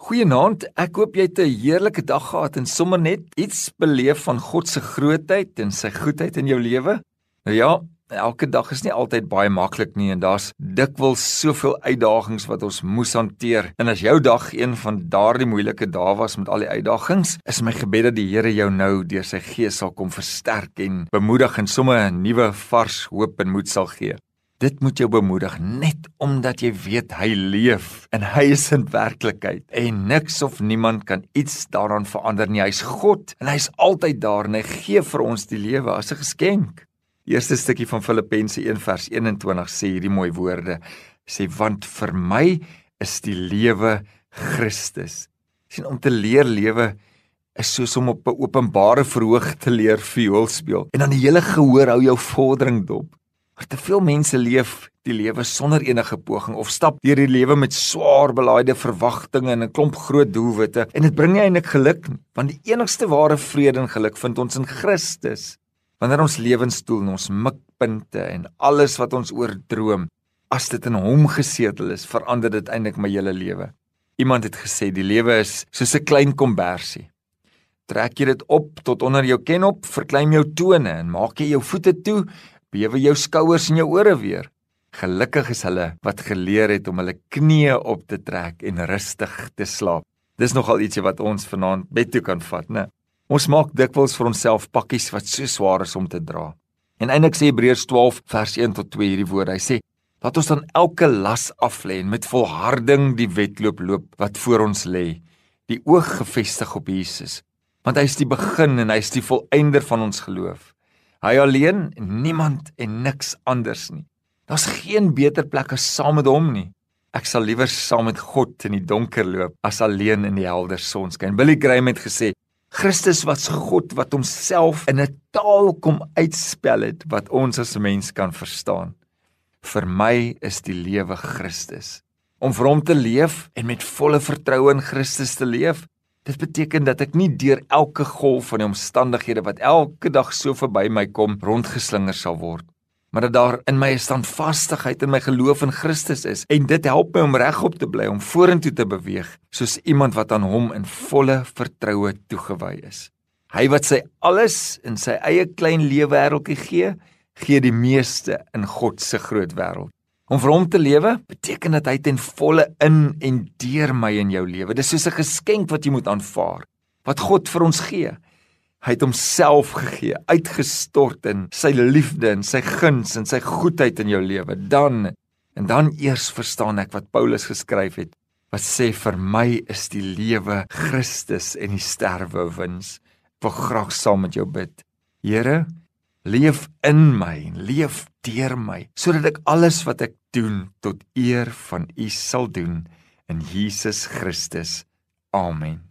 Goeienaand. Ek hoop jy het 'n heerlike dag gehad en sommer net iets beleef van God se grootheid en sy goedheid in jou lewe. Nou ja, elke dag is nie altyd baie maklik nie en daar's dikwels soveel uitdagings wat ons moes hanteer. En as jou dag een van daardie moeilike dae was met al die uitdagings, is my gebed dat die Here jou nou deur sy Gees sal kom versterk en bemoedig en sommer 'n nuwe vars hoop en moed sal gee. Dit moet jou bemoedig net omdat jy weet hy leef en hy is in werklikheid en niks of niemand kan iets daaraan verander nie. Hy's God en hy's altyd daar en hy gee vir ons die lewe as 'n geskenk. Die eerste stukkie van Filippense 1 vers 21 sê hierdie mooi woorde. Sê want vir my is die lewe Christus. sien om te leer lewe is soos om op 'n openbare verhoog te leer viool speel en dan die hele gehoor hou jou vordering dop. Maar te veel mense leef die lewe sonder enige poging of stap deur die lewe met swaar belaaide verwagtinge en 'n klomp groot doelwitte en dit bring nie eintlik geluk nie, want die enigste ware vrede en geluk vind ons in Christus. Wanneer ons lewensdoel en ons mikpunte en alles wat ons oordroom, as dit in Hom gesetel is, verander dit eintlik my hele lewe. Iemand het gesê die lewe is soos 'n klein kombersie. Trek jy dit op tot onder jou kenop, verklein jou tone en maak jy jou voete toe, bewe jou skouers en jou ore weer. Gelukkig is hulle wat geleer het om hulle knieë op te trek en rustig te slaap. Dis nogal ietsie wat ons vanaand bed toe kan vat, né? Ons maak dikwels vir onsself pakkies wat so swaar is om te dra. En eintlik sê Hebreërs 12 vers 1 tot 2 hierdie woorde. Hy sê: "Laat ons dan elke las af lê en met volharding die wedloop loop wat voor ons lê, die oog gefestig op Jesus, want hy is die begin en hy is die volëinder van ons geloof." Hy alleen en niemand en niks anders nie. Daar's geen beter plek as saam met hom nie. Ek sal liewer saam met God in die donker loop as alleen in die helder sonskyn. Billy Graham het gesê: Christus was God wat homself in 'n taal kom uitspel het wat ons as mens kan verstaan. Vir my is die lewe Christus. Om vir hom te leef en met volle vertroue in Christus te leef, Dit beteken dat ek nie deur elke golf van die omstandighede wat elke dag so verby my kom rondgeslinger sal word, maar dat daar in my 'n standvastigheid in my geloof in Christus is en dit help my om regop te bly om vorentoe te beweeg soos iemand wat aan hom in volle vertroue toegewy is. Hy wat sy alles in sy eie klein lewe wêreldjie gee, gee die meeste in God se groot wêreld. Om vir hom te lewe beteken dat hy ten volle in en deur my in jou lewe. Dis soos 'n geskenk wat jy moet aanvaar. Wat God vir ons gee. Hy het homself gegee, uitgestort in sy liefde en sy guns en sy goedheid in jou lewe. Dan en dan eers verstaan ek wat Paulus geskryf het. Wat sê vir my is die lewe Christus en die sterwe wins. Ek wil graag saam met jou bid. Here, leef in my en leef deur my sodat ek alles wat ek doen tot eer van U sal doen in Jesus Christus. Amen.